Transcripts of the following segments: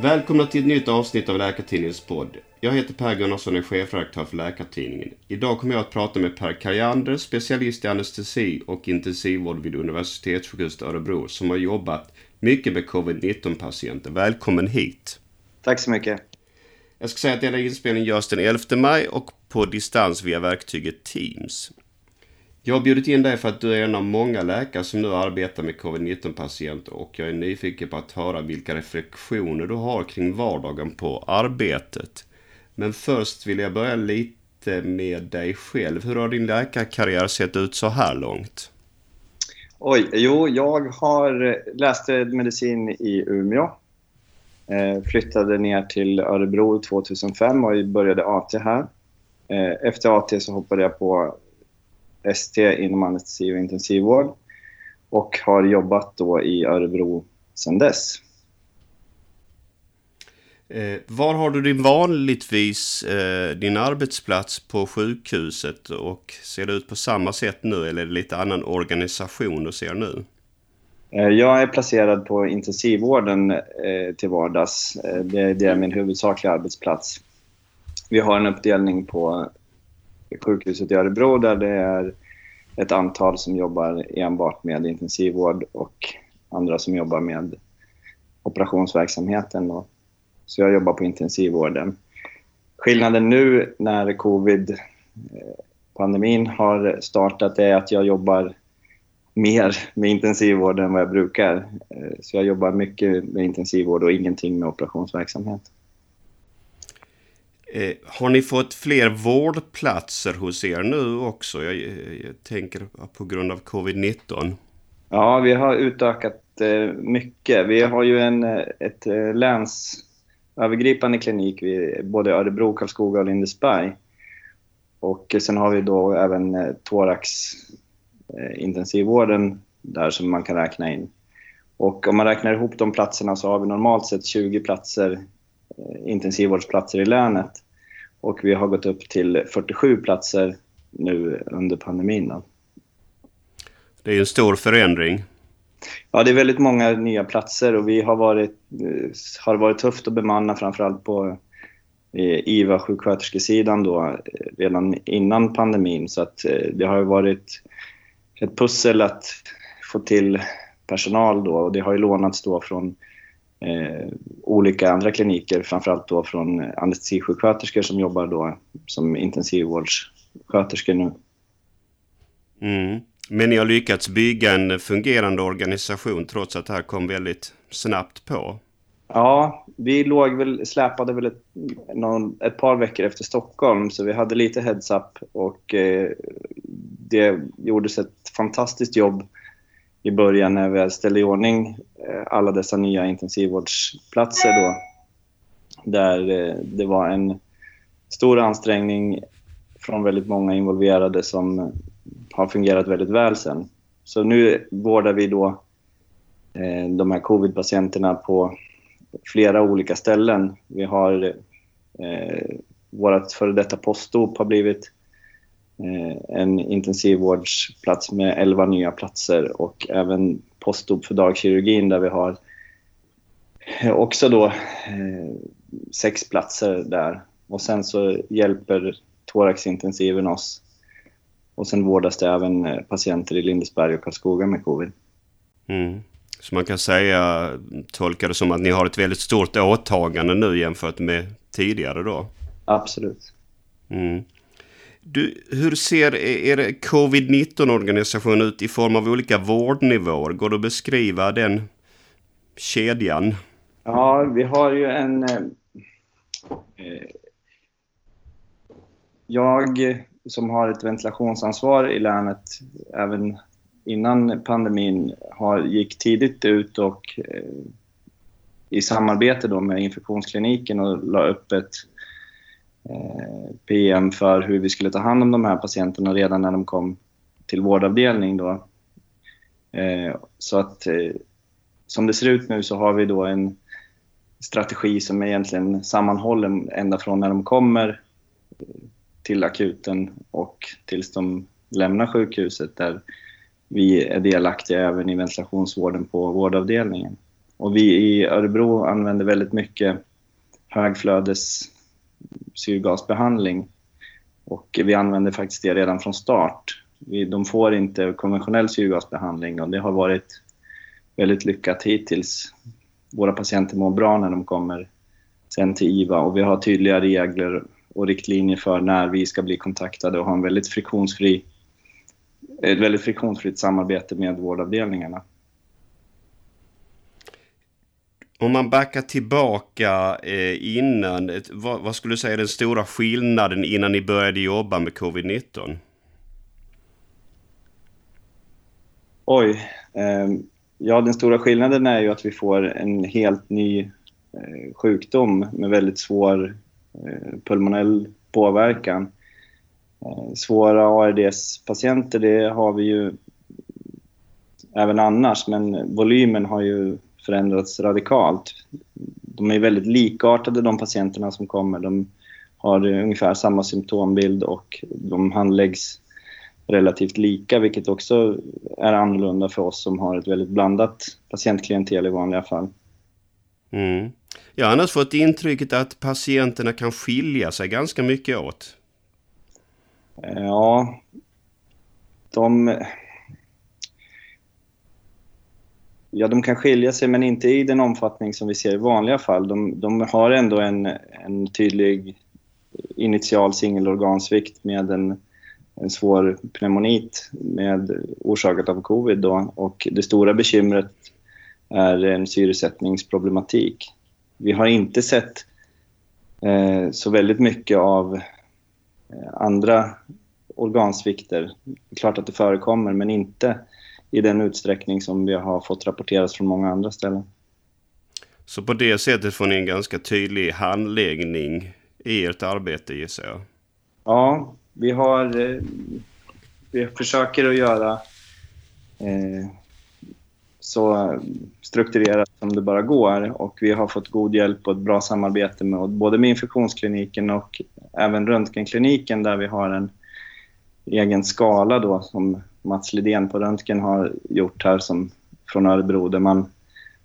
Välkomna till ett nytt avsnitt av Läkartidningens podd. Jag heter Per Gunnarsson och är chefredaktör för Läkartidningen. Idag kommer jag att prata med Per Karjander, specialist i anestesi och intensivvård vid Universitetssjukhuset Örebro, som har jobbat mycket med covid-19 patienter. Välkommen hit! Tack så mycket! Jag ska säga att denna inspelning görs den 11 maj och på distans via verktyget Teams. Jag har bjudit in dig för att du är en av många läkare som nu arbetar med covid-19 patienter och jag är nyfiken på att höra vilka reflektioner du har kring vardagen på arbetet. Men först vill jag börja lite med dig själv. Hur har din läkarkarriär sett ut så här långt? Oj, jo, jag har eh, läst medicin i Umeå. Eh, flyttade ner till Örebro 2005 och började AT här. Eh, efter AT så hoppade jag på ST inom anestesi och intensivvård och har jobbat då i Örebro sedan dess. Eh, var har du din vanligtvis eh, din arbetsplats på sjukhuset och ser det ut på samma sätt nu eller är det lite annan organisation du ser nu? Eh, jag är placerad på intensivvården eh, till vardags. Eh, det, det, är min huvudsakliga arbetsplats. Vi har en uppdelning på sjukhuset i Örebro där det är ett antal som jobbar enbart med intensivvård och andra som jobbar med operationsverksamheten. Och, så jag jobbar på intensivvården. Skillnaden nu när covid-pandemin eh, har startat är att jag jobbar mer med intensivvård än vad jag brukar. Eh, så jag jobbar mycket med intensivvård och ingenting med operationsverksamhet. Eh, har ni fått fler vårdplatser hos er nu också? Jag, eh, jag tänker på grund av covid-19. Ja, vi har utökat eh, mycket. Vi har ju en, eh, ett eh, länsövergripande klinik vid både Örebro, Karlskoga och Lindesberg. Och sen har vi då även eh, eh där som man kan räkna in. Och om man räknar ihop de platserna så har vi normalt sett 20 platser intensivvårdsplatser i länet. Och vi har gått upp till 47 platser nu under pandemin. Då. Det är en stor förändring. Ja, det är väldigt många nya platser och vi har varit, har varit tufft att bemanna framförallt på IVA sjuksköterskesidan då redan innan pandemin så att eh, det har varit ett pussel att få till personal då och det har ju lånats då från eh, olika andra kliniker, framförallt då från anestesisjuksköterskor som jobbar då som intensivvårdssköterskor nu. Mm. Men ni har lyckats bygga en fungerande organisation trots att det här kom väldigt snabbt på? Ja, vi låg väl, släpade väl ett, någon, ett par veckor efter Stockholm så vi hade lite heads-up och eh, det gjordes ett fantastiskt jobb i början när vi ställde i ordning eh, alla dessa nya intensivvårdsplatser då. Där eh, det var en stor ansträngning från väldigt många involverade som har fungerat väldigt väl sen. Så nu vårdar vi då eh, de här covid-patienterna på flera olika ställen. Vi har eh, vårt före detta postdop har blivit en intensivvårdsplats med 11 nya platser och även postop för dagkirurgin där vi har också då eh, sex platser där. Och sen så hjälper thoraxintensiven oss. Och sen vårdas det även eh, patienter i Lindesberg och Karlskoga med covid. Mm. Så man kan säga, tolka det som att ni har ett väldigt stort åtagande nu jämfört med tidigare då? Absolut. Mm. Du, hur ser er covid-19-organisation ut i form av olika vårdnivåer? Går det att beskriva den kedjan? Ja, vi har ju en... Eh, eh, jag som har ett ventilationsansvar i länet även innan pandemin har, gick tidigt ut och eh, i samarbete då med infektionskliniken och la upp ett Eh, PM för hur vi skulle ta hand om de här patienterna redan när de kom till vårdavdelning. Då. Eh, så att eh, som det ser ut nu så har vi då en strategi som är egentligen sammanhållen ända från när de kommer till akuten och tills de lämnar sjukhuset där vi är delaktiga även i ventilationsvården på vårdavdelningen. Och vi i Örebro använder väldigt mycket högflödes syrgasbehandling. Och vi använder faktiskt det redan från start. Vi, de får inte konventionell syrgasbehandling och det har varit väldigt lyckat hittills. Våra patienter mår bra när de kommer sen till IVA och vi har tydliga regler och riktlinjer för när vi ska bli kontaktade och ha en väldigt friktionsfri, ett väldigt friktionsfritt samarbete med vårdavdelningarna. Om man backar tillbaka eh, innan, vad, vad, skulle du säga är den stora skillnaden innan ni började jobba med covid-19? Oj. Eh, ja, den stora skillnaden är ju att vi får en helt ny eh, sjukdom med väldigt svår eh, pulmonell påverkan. Eh, svåra ARDS-patienter, det har vi ju även annars, men volymen har ju förändrats radikalt. De är väldigt likartade de patienterna som kommer. De har ungefär samma symptombild och de handläggs relativt lika, vilket också är annorlunda för oss som har ett väldigt blandat patientklientel i vanliga fall. Mm. Jag har annars fått intrycket att patienterna kan skilja sig ganska mycket åt. Ja, de Ja, de kan skilja sig, men inte i den omfattning som vi ser i vanliga fall. De, de har ändå en, en tydlig initial singelorgansvikt med en, en svår pneumonit med, orsakat av covid. Då. Och det stora bekymret är en syresättningsproblematik. Vi har inte sett eh, så väldigt mycket av eh, andra organsvikter. Det är klart att det förekommer, men inte i den utsträckning som vi har fått rapporteras från många andra ställen. Så på det sättet får ni en ganska tydlig handläggning i ert arbete gissar jag? Ja, vi har... Eh, vi försöker att göra eh, så strukturerat som det bara går och vi har fått god hjälp och ett bra samarbete med både med infektionskliniken och även röntgenkliniken där vi har en egen skala då som Mats Lidén på röntgen har gjort här som från Örebro där man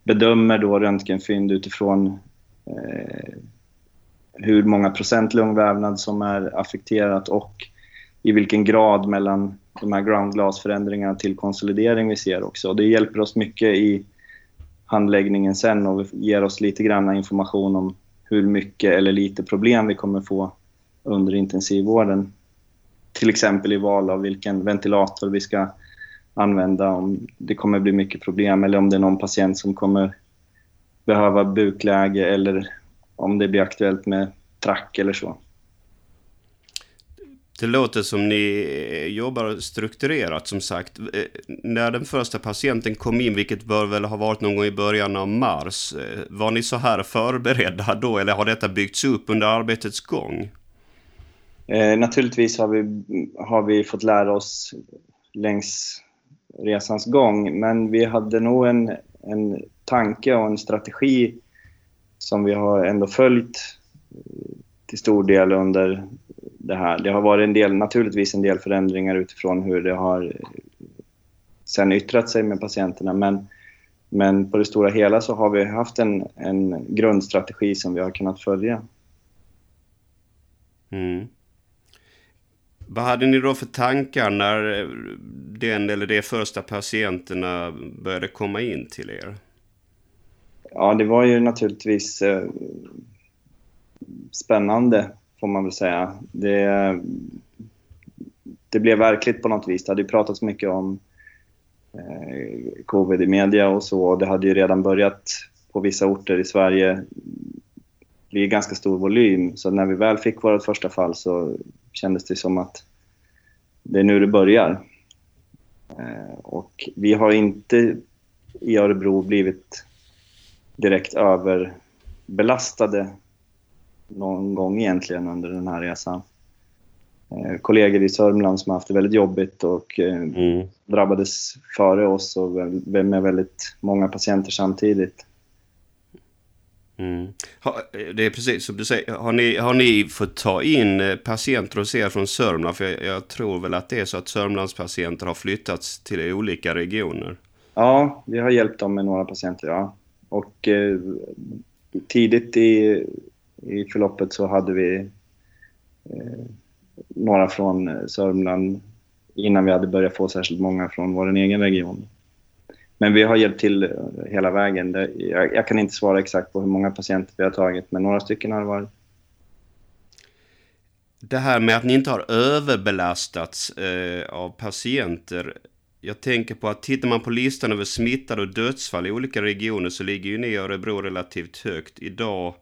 bedömer då röntgenfynd utifrån eh, hur många procent lungvävnad som är affekterat och i vilken grad mellan de här groundglasförändringarna till konsolidering vi ser också. Det hjälper oss mycket i handläggningen sen och ger oss lite grann information om hur mycket eller lite problem vi kommer få under intensivvården till exempel i val av vilken ventilator vi ska använda, om det kommer bli mycket problem eller om det är någon patient som kommer behöva bukläge eller om det blir aktuellt med track eller så. Det låter som ni jobbar strukturerat som sagt. Eh, när den första patienten kom in, vilket bör väl ha varit någon gång i början av mars, eh, var ni så här förberedda då eller har detta byggts upp under arbetets gång? Eh, naturligtvis har vi, har vi fått lära oss längs resans gång, men vi hade nog en, en tanke och en strategi som vi har ändå följt eh, till stor del under det här. Det har varit en del, naturligtvis en del förändringar utifrån hur det har eh, sen yttrat sig med patienterna, men, men på det stora hela så har vi haft en, en grundstrategi som vi har kunnat följa. Mm. Vad hade ni då för tankar när den eller de första patienterna började komma in till er? Ja, det var ju naturligtvis eh, spännande, får man väl säga. Det, det blev verkligt på något vis. Det hade ju pratats mycket om eh, covid i media och så. Det hade ju redan börjat på vissa orter i Sverige bli ganska stor volym. Så när vi väl fick vårt första fall så kändes det som att det är nu det börjar. Eh, och vi har inte i Örebro blivit direkt överbelastade någon gång egentligen under den här resan. Eh, kollegor i Sörmland som har haft det väldigt jobbigt och eh, mm. drabbades före oss och med väldigt många patienter samtidigt. Mm. det är precis som du säger. Har ni, har ni fått ta in eh, patienter hos er från Sörmland? För jag, jag, tror väl att det är så att Sörmlands patienter har flyttats till olika regioner. Ja, vi har hjälpt dem med några patienter, ja. Och eh, tidigt i, i förloppet så hade vi eh, några från Sörmland innan vi hade börjat få särskilt många från vår egen region. Men vi har hjälpt till hela vägen. Jag, jag kan inte svara exakt på hur många patienter vi har tagit, men några stycken har det varit. Det här med att ni inte har överbelastats eh, av patienter. Jag tänker på att tittar man på listan över smittade och dödsfall i olika regioner så ligger ju ni i Örebro relativt högt. Idag,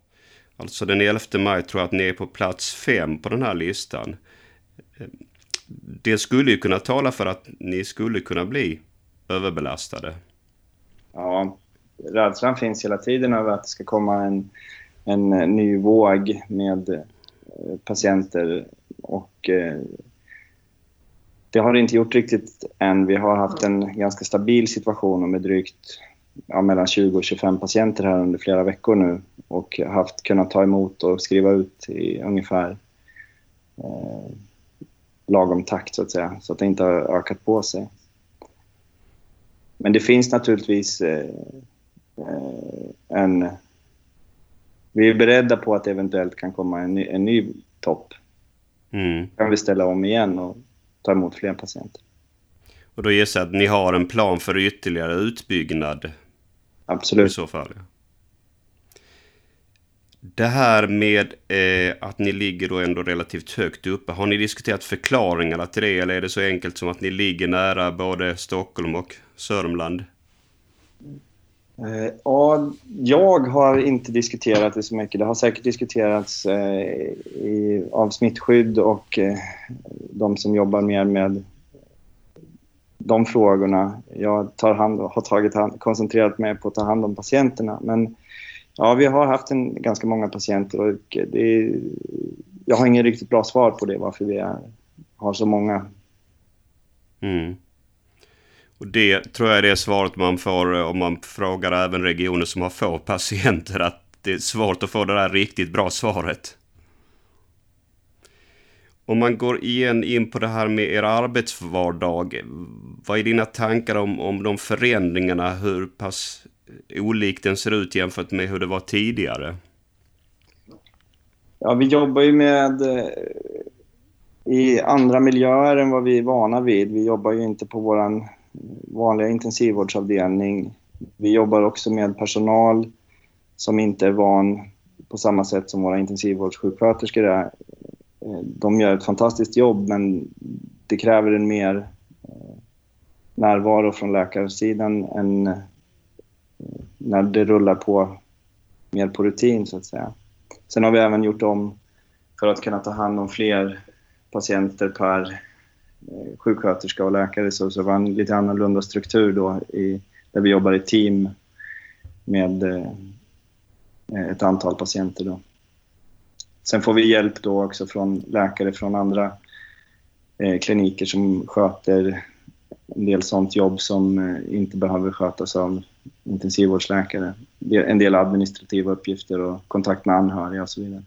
alltså den 11 maj, tror jag att ni är på plats fem på den här listan. Eh, det skulle ju kunna tala för att ni skulle kunna bli överbelastade. Ja, rädslan finns hela tiden över att det ska komma en, en eh, ny våg med eh, patienter och eh, det har det inte gjort riktigt än. Vi har haft en ganska stabil situation med drygt ja, mellan 20 och 25 patienter här under flera veckor nu och haft kunnat ta emot och skriva ut i ungefär eh, lagom takt så att säga, så att det inte har ökat på sig. Men det finns naturligtvis eh, eh, en... Vi är beredda på att det eventuellt kan komma en ny, en ny topp. Mm. kan vi ställa om igen och ta emot fler patienter. Och då gissar jag att ni har en plan för ytterligare utbyggnad? Absolut. I så fall. Det här med eh, att ni ligger då ändå relativt högt uppe. Har ni diskuterat förklaringarna till det eller är det så enkelt som att ni ligger nära både Stockholm och Sörmland? Eh, ja, jag har inte diskuterat det så mycket. Det har säkert diskuterats eh, i, av smittskydd och eh, de som jobbar mer med de frågorna. Jag tar hand, har tagit hand, koncentrerat mig på att ta hand om patienterna. Men ja, vi har haft en, ganska många patienter och det, jag har ingen riktigt bra svar på det, varför vi är, har så många. Mm. Och det tror jag är det svaret man får eh, om man frågar även regioner som har få patienter. Att det är svårt att få det där riktigt bra svaret. Om man går igen in på det här med er arbetsvardag. Vad är dina tankar om, om de förändringarna? Hur pass olik den ser ut jämfört med hur det var tidigare? Ja, vi jobbar ju med eh, i andra miljöer än vad vi är vana vid. Vi jobbar ju inte på vår vanliga intensivvårdsavdelning. Vi jobbar också med personal som inte är van på samma sätt som våra intensivvårdssjuksköterskor är. Eh, de gör ett fantastiskt jobb men det kräver en mer eh, närvaro från läkarsidan än när det rullar på mer på rutin så att säga. Sen har vi även gjort om för att kunna ta hand om fler patienter per eh, sjuksköterska och läkare så, så var en lite annorlunda struktur då i, där vi jobbar i team med eh, ett antal patienter då. Sen får vi hjälp då också från läkare från andra eh, kliniker som sköter en del sånt jobb som eh, inte behöver skötas av intensivvårdsläkare. En del administrativa uppgifter och kontakt med anhöriga och så vidare.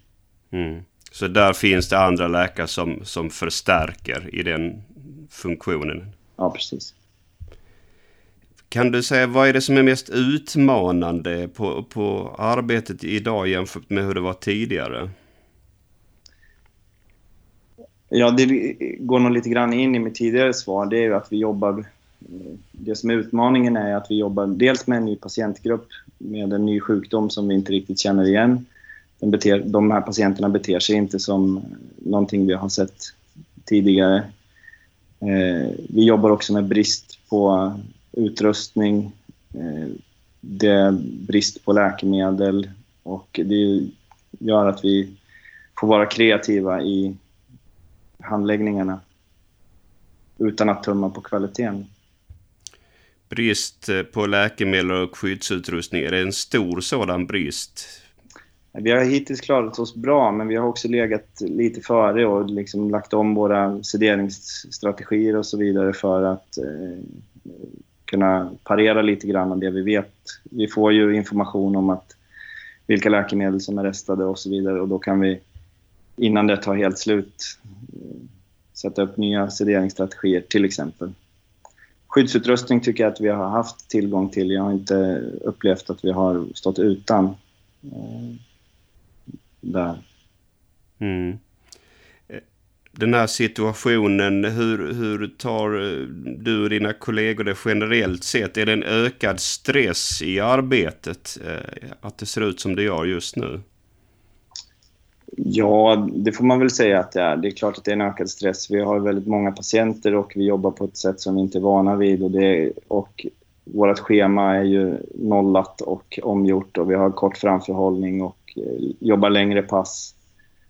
Mm. Så där finns det andra läkare som, som förstärker i den funktionen? Ja, precis. Kan du säga vad är det som är mest utmanande på, på arbetet idag jämfört med hur det var tidigare? Ja, det går nog lite grann in i mitt tidigare svar. Det är ju att vi jobbar... Det som är utmaningen är att vi jobbar dels med en ny patientgrupp med en ny sjukdom som vi inte riktigt känner igen. Den beter, de här patienterna beter sig inte som någonting vi har sett tidigare. Eh, vi jobbar också med brist på utrustning. Eh, det är brist på läkemedel och det gör att vi får vara kreativa i handläggningarna utan att tumma på kvaliteten. Brist på läkemedel och skyddsutrustning, är det en stor sådan brist? Vi har hittills klarat oss bra, men vi har också legat lite före och liksom lagt om våra sederingsstrategier och så vidare för att eh, kunna parera lite grann av det vi vet. Vi får ju information om att vilka läkemedel som är restade och så vidare och då kan vi innan det tar helt slut sätta upp nya sederingsstrategier till exempel. Skyddsutrustning tycker jag att vi har haft tillgång till. Jag har inte upplevt att vi har stått utan eh, där. Mm. Eh, den här situationen, hur, hur tar eh, du och dina kollegor det generellt sett? Är det en ökad stress i arbetet eh, att det ser ut som det gör just nu? Ja, det får man väl säga att det är. Det är klart att det är en ökad stress. Vi har väldigt många patienter och vi jobbar på ett sätt som vi inte är vana vid. Och, det, och vårt schema är ju nollat och omgjort och vi har kort framförhållning och eh, jobbar längre pass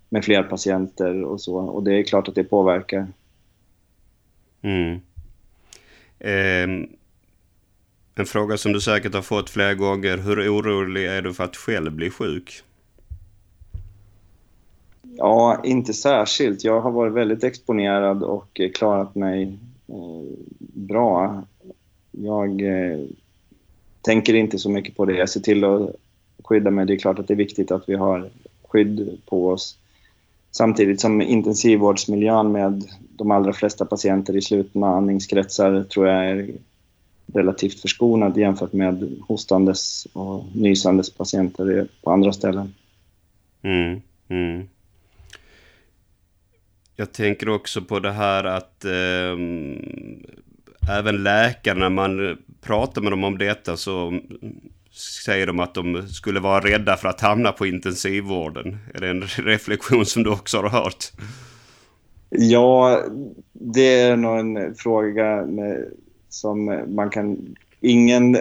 med fler patienter och så. Och det är klart att det påverkar. Mm. Eh, en fråga som du säkert har fått flera gånger. Hur orolig är du för att själv bli sjuk? Ja, inte särskilt. Jag har varit väldigt exponerad och eh, klarat mig eh, bra. Jag eh, tänker inte så mycket på det. Jag ser till att skydda mig. Det är klart att det är viktigt att vi har skydd på oss. Samtidigt som intensivvårdsmiljön med de allra flesta patienter i slutna andningskretsar tror jag är relativt förskonad jämfört med hostandes och nysandes patienter på andra ställen. Mm, mm. Jag tänker också på det här att eh, även läkare när man pratar med dem om detta så säger de att de skulle vara rädda för att hamna på intensivvården. Är det en reflektion som du också har hört? Ja, det är nog en fråga med, som man kan... Ingen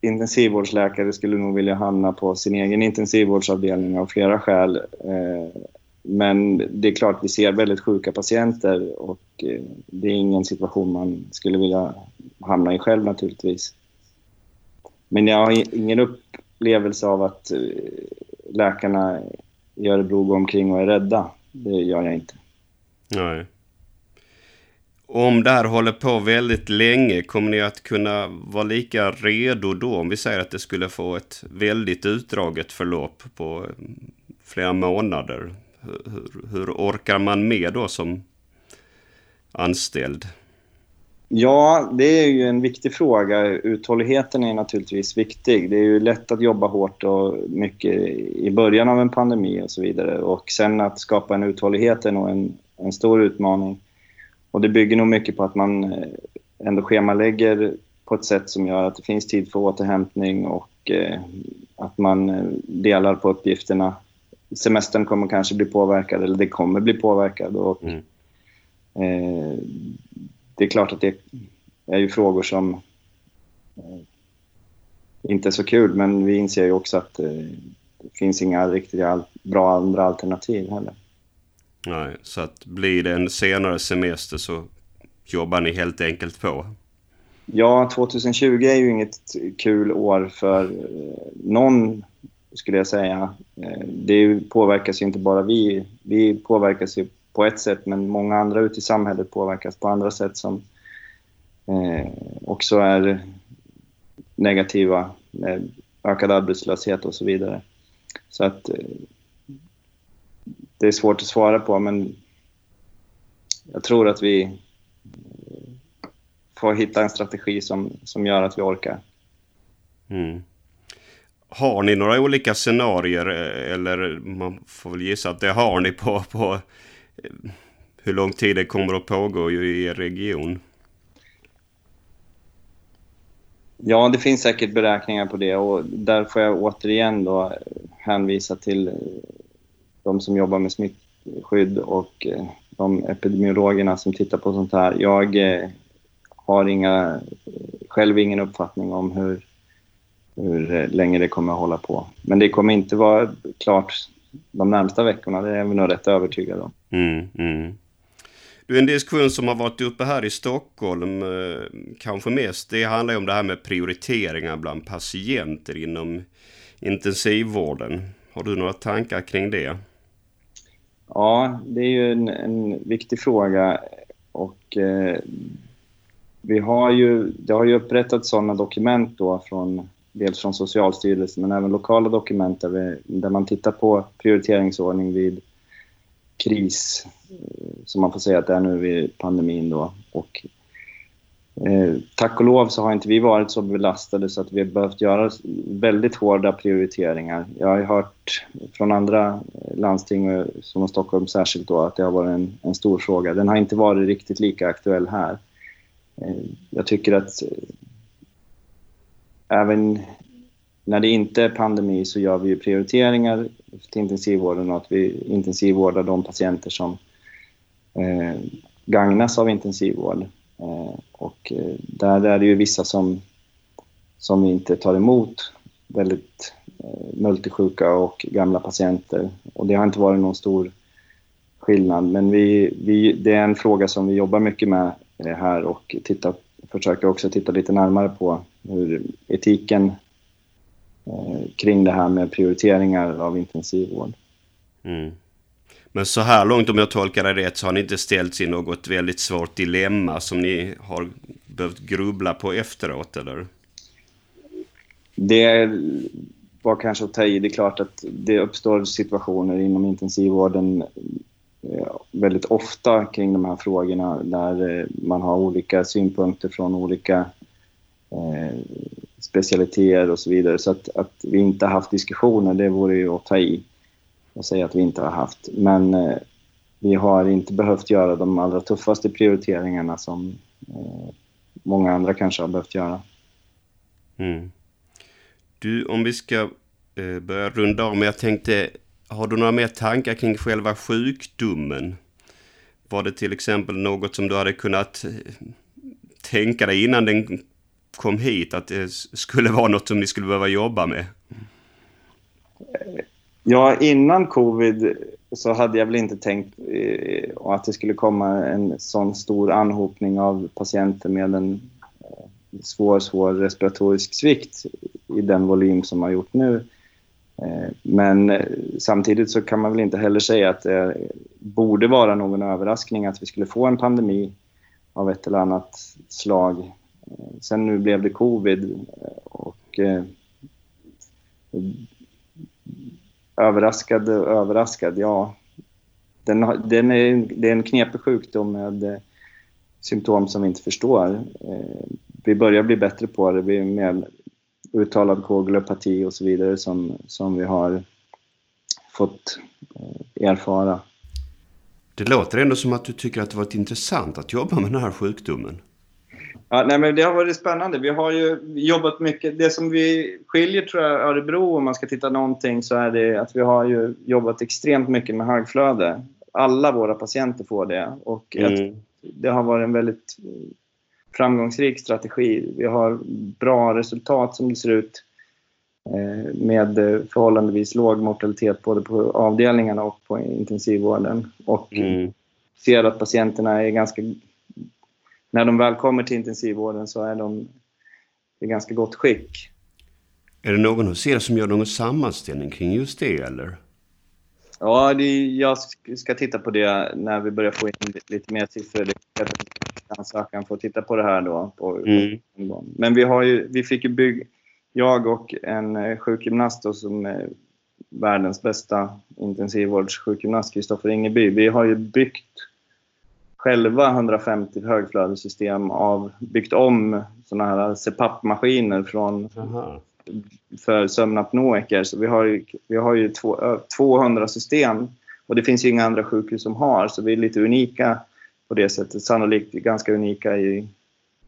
intensivvårdsläkare skulle nog vilja hamna på sin egen intensivvårdsavdelning av flera skäl. Eh, men det är klart, vi ser väldigt sjuka patienter och eh, det är ingen situation man skulle vilja hamna i själv naturligtvis. Men jag har ingen upplevelse av att eh, läkarna i Örebro går omkring och är rädda. Det gör jag inte. Nej. Om det här håller på väldigt länge, kommer ni att kunna vara lika redo då? Om vi säger att det skulle få ett väldigt utdraget förlopp på eh, flera månader. Hur, hur orkar man med då som anställd? Ja, det är ju en viktig fråga. Uthålligheten är naturligtvis viktig. Det är ju lätt att jobba hårt och mycket i början av en pandemi och så vidare. Och sen att skapa en uthållighet är nog en, en stor utmaning. Och det bygger nog mycket på att man eh, ändå schemalägger på ett sätt som gör att det finns tid för återhämtning och eh, att man eh, delar på uppgifterna. Semestern kommer kanske bli påverkad, eller det kommer bli påverkad. Och, mm. eh, det är klart att det är ju frågor som eh, inte är så kul, men vi inser ju också att eh, det finns inga riktigt bra andra alternativ heller. Nej, så att blir det en senare semester så jobbar ni helt enkelt på? Ja, 2020 är ju inget kul år för eh, någon, skulle jag säga. Eh, det påverkas ju inte bara vi. Vi påverkas ju på ett sätt, men många andra ute i samhället påverkas på andra sätt som eh, också är negativa, med ökad arbetslöshet och så vidare. Så att eh, det är svårt att svara på, men jag tror att vi får hitta en strategi som, som gör att vi orkar. Mm. Har ni några olika scenarier eh, eller man får väl gissa att det har ni på, på eh, hur lång tid det kommer att pågå i er region? Ja, det finns säkert beräkningar på det och där får jag återigen då hänvisa till eh, de som jobbar med smittskydd och de epidemiologerna som tittar på sånt här. Jag har inga, själv ingen uppfattning om hur, hur länge det kommer att hålla på. Men det kommer inte vara klart de närmsta veckorna, det är vi nog rätt övertygade om. Mm, mm. Du, en diskussion som har varit uppe här i Stockholm, eh, kanske mest, det handlar om det här med prioriteringar bland patienter inom intensivvården. Har du några tankar kring det? Ja, det är ju en, en viktig fråga och eh, vi har ju, det har ju upprättats sådana dokument då från dels från Socialstyrelsen men även lokala dokument där, vi, där man tittar på prioriteringsordning vid kris, eh, som man får säga att det är nu vid pandemin då. Och Eh, tack och lov så har inte vi varit så belastade så att vi har behövt göra väldigt hårda prioriteringar. Jag har hört från andra eh, landsting, som Stockholm särskilt, då, att det har varit en, en stor fråga. Den har inte varit riktigt lika aktuell här. Eh, jag tycker att även när det inte är pandemi så gör vi prioriteringar till intensivvården och att vi intensivvårdar de patienter som eh, gagnas av intensivvård. Eh, och eh, där är det ju vissa som, som inte tar emot väldigt eh, multisjuka och gamla patienter. Och det har inte varit någon stor skillnad. Men vi, vi, det är en fråga som vi jobbar mycket med eh, här och tittar, försöker också titta lite närmare på hur etiken kring det här med prioriteringar av intensivvård. Mm. Men så här långt om jag tolkar det rätt så har ni inte ställts i något väldigt svårt dilemma som ni har behövt grubbla på efteråt eller? Det var kanske att ta i. Det är klart att det uppstår situationer inom intensivvården eh, väldigt ofta kring de här frågorna där eh, man har olika synpunkter från olika eh, specialiteter och så vidare. Så att, att vi inte haft diskussioner, det vore ju att ta i och säga att vi inte har haft. Men eh, vi har inte behövt göra de allra tuffaste prioriteringarna som eh, många andra kanske har behövt göra. Mm. Du, om vi ska eh, börja runda av, men jag tänkte, har du några mer tankar kring själva sjukdomen? Var det till exempel något som du hade kunnat eh, tänka dig innan den kom hit, att det skulle vara något som ni skulle behöva jobba med? Ja, innan covid så hade jag väl inte tänkt eh, att det skulle komma en sån stor anhopning av patienter med en eh, svår, svår respiratorisk svikt i den volym som har gjort nu. Eh, men samtidigt så kan man väl inte heller säga att det borde vara någon överraskning att vi skulle få en pandemi av ett eller annat slag. Sen nu blev det covid och eh, Överraskad och överraskad, ja. Den, den är, det är en knepig sjukdom med eh, symptom som vi inte förstår. Eh, vi börjar bli bättre på det. Vi är mer uttalad koagulopati och så vidare som, som vi har fått eh, erfara. Det låter ändå som att du tycker att det varit intressant att jobba med den här sjukdomen. Ja, nej, men det har varit spännande. Vi har ju jobbat mycket. Det som vi skiljer tror jag Örebro om man ska titta någonting så är det att vi har ju jobbat extremt mycket med högflöde. Alla våra patienter får det och mm. det har varit en väldigt framgångsrik strategi. Vi har bra resultat som det ser ut eh, med förhållandevis låg mortalitet både på avdelningarna och på intensivvården. Och mm. ser att patienterna är ganska när de väl kommer till intensivvården så är de i ganska gott skick. Är det någon hos er som gör någon sammanställning kring just det eller? Ja, det, jag ska titta på det när vi börjar få in lite mer siffror. Ansökan får titta på det här då. På, mm. Men vi, har ju, vi fick ju bygga, jag och en eh, sjukgymnast då, som är världens bästa intensivvårdssjukgymnast, Kristoffer Ingeby. Vi har ju byggt själva 150 högflödessystem av, byggt om såna här CPAP-maskiner från, för sömnapnoiker. Så vi har ju, vi har ju två, 200 system och det finns ju inga andra sjukhus som har, så vi är lite unika på det sättet. Sannolikt ganska unika i,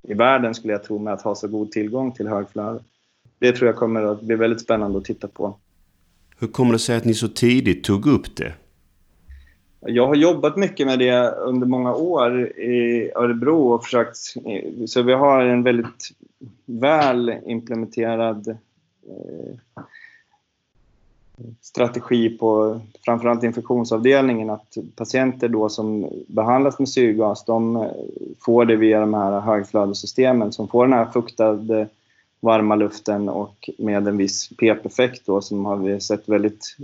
i världen skulle jag tro med att ha så god tillgång till högflöde. Det tror jag kommer att bli väldigt spännande att titta på. Hur kommer det sig att ni så tidigt tog upp det? Jag har jobbat mycket med det under många år i Örebro och försökt... Så vi har en väldigt väl implementerad eh, strategi på framförallt infektionsavdelningen att patienter då som behandlas med syrgas de eh, får det via de här högflödessystemen som får den här fuktade varma luften och med en viss PEP-effekt då som har vi sett väldigt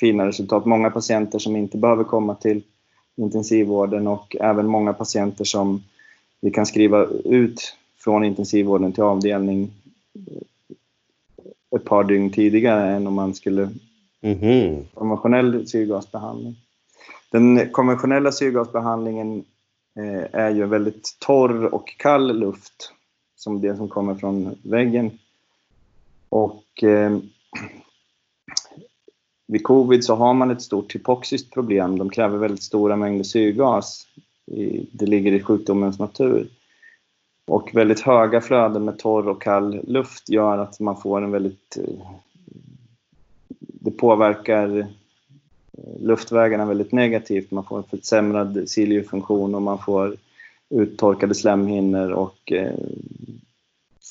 fina resultat. Många patienter som inte behöver komma till intensivvården och även många patienter som vi kan skriva ut från intensivvården till avdelning ett par dygn tidigare än om man skulle mm -hmm. konventionell syrgasbehandling. Den konventionella syrgasbehandlingen eh, är ju väldigt torr och kall luft, som det som kommer från väggen. Och eh, vid covid så har man ett stort hypoxiskt problem. De kräver väldigt stora mängder syrgas. Det ligger i sjukdomens natur. Och väldigt höga flöden med torr och kall luft gör att man får en väldigt... Eh, det påverkar eh, luftvägarna väldigt negativt. Man får en försämrad ciliofunktion och man får uttorkade slemhinnor och eh,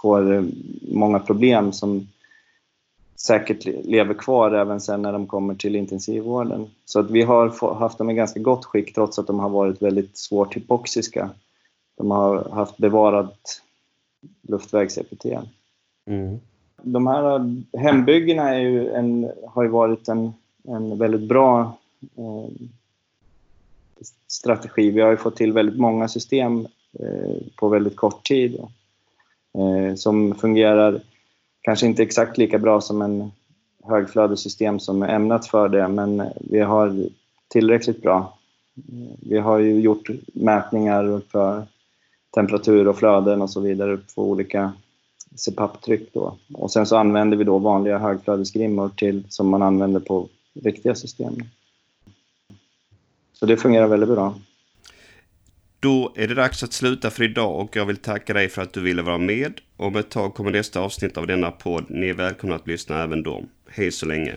får många problem som säkert lever kvar även sen när de kommer till intensivvården. Så att vi har haft dem i ganska gott skick trots att de har varit väldigt svårt hypoxiska. De har haft bevarat luftvägsepiten. Mm. De här hembyggena är ju en, har ju varit en, en väldigt bra eh, strategi. Vi har ju fått till väldigt många system eh, på väldigt kort tid eh, som fungerar kanske inte exakt lika bra som en högflödessystem som är ämnat för det, men vi har tillräckligt bra. Vi har ju gjort mätningar för temperatur och flöden och så vidare på olika CPAP-tryck då. Och sen så använder vi då vanliga högflödesgrimmor till, som man använder på riktiga system. Så det fungerar väldigt bra. Då är det dags att sluta för idag och jag vill tacka dig för att du ville vara med. Om ett tag kommer nästa avsnitt av denna podd. Ni är välkomna att lyssna även då. Hej så länge!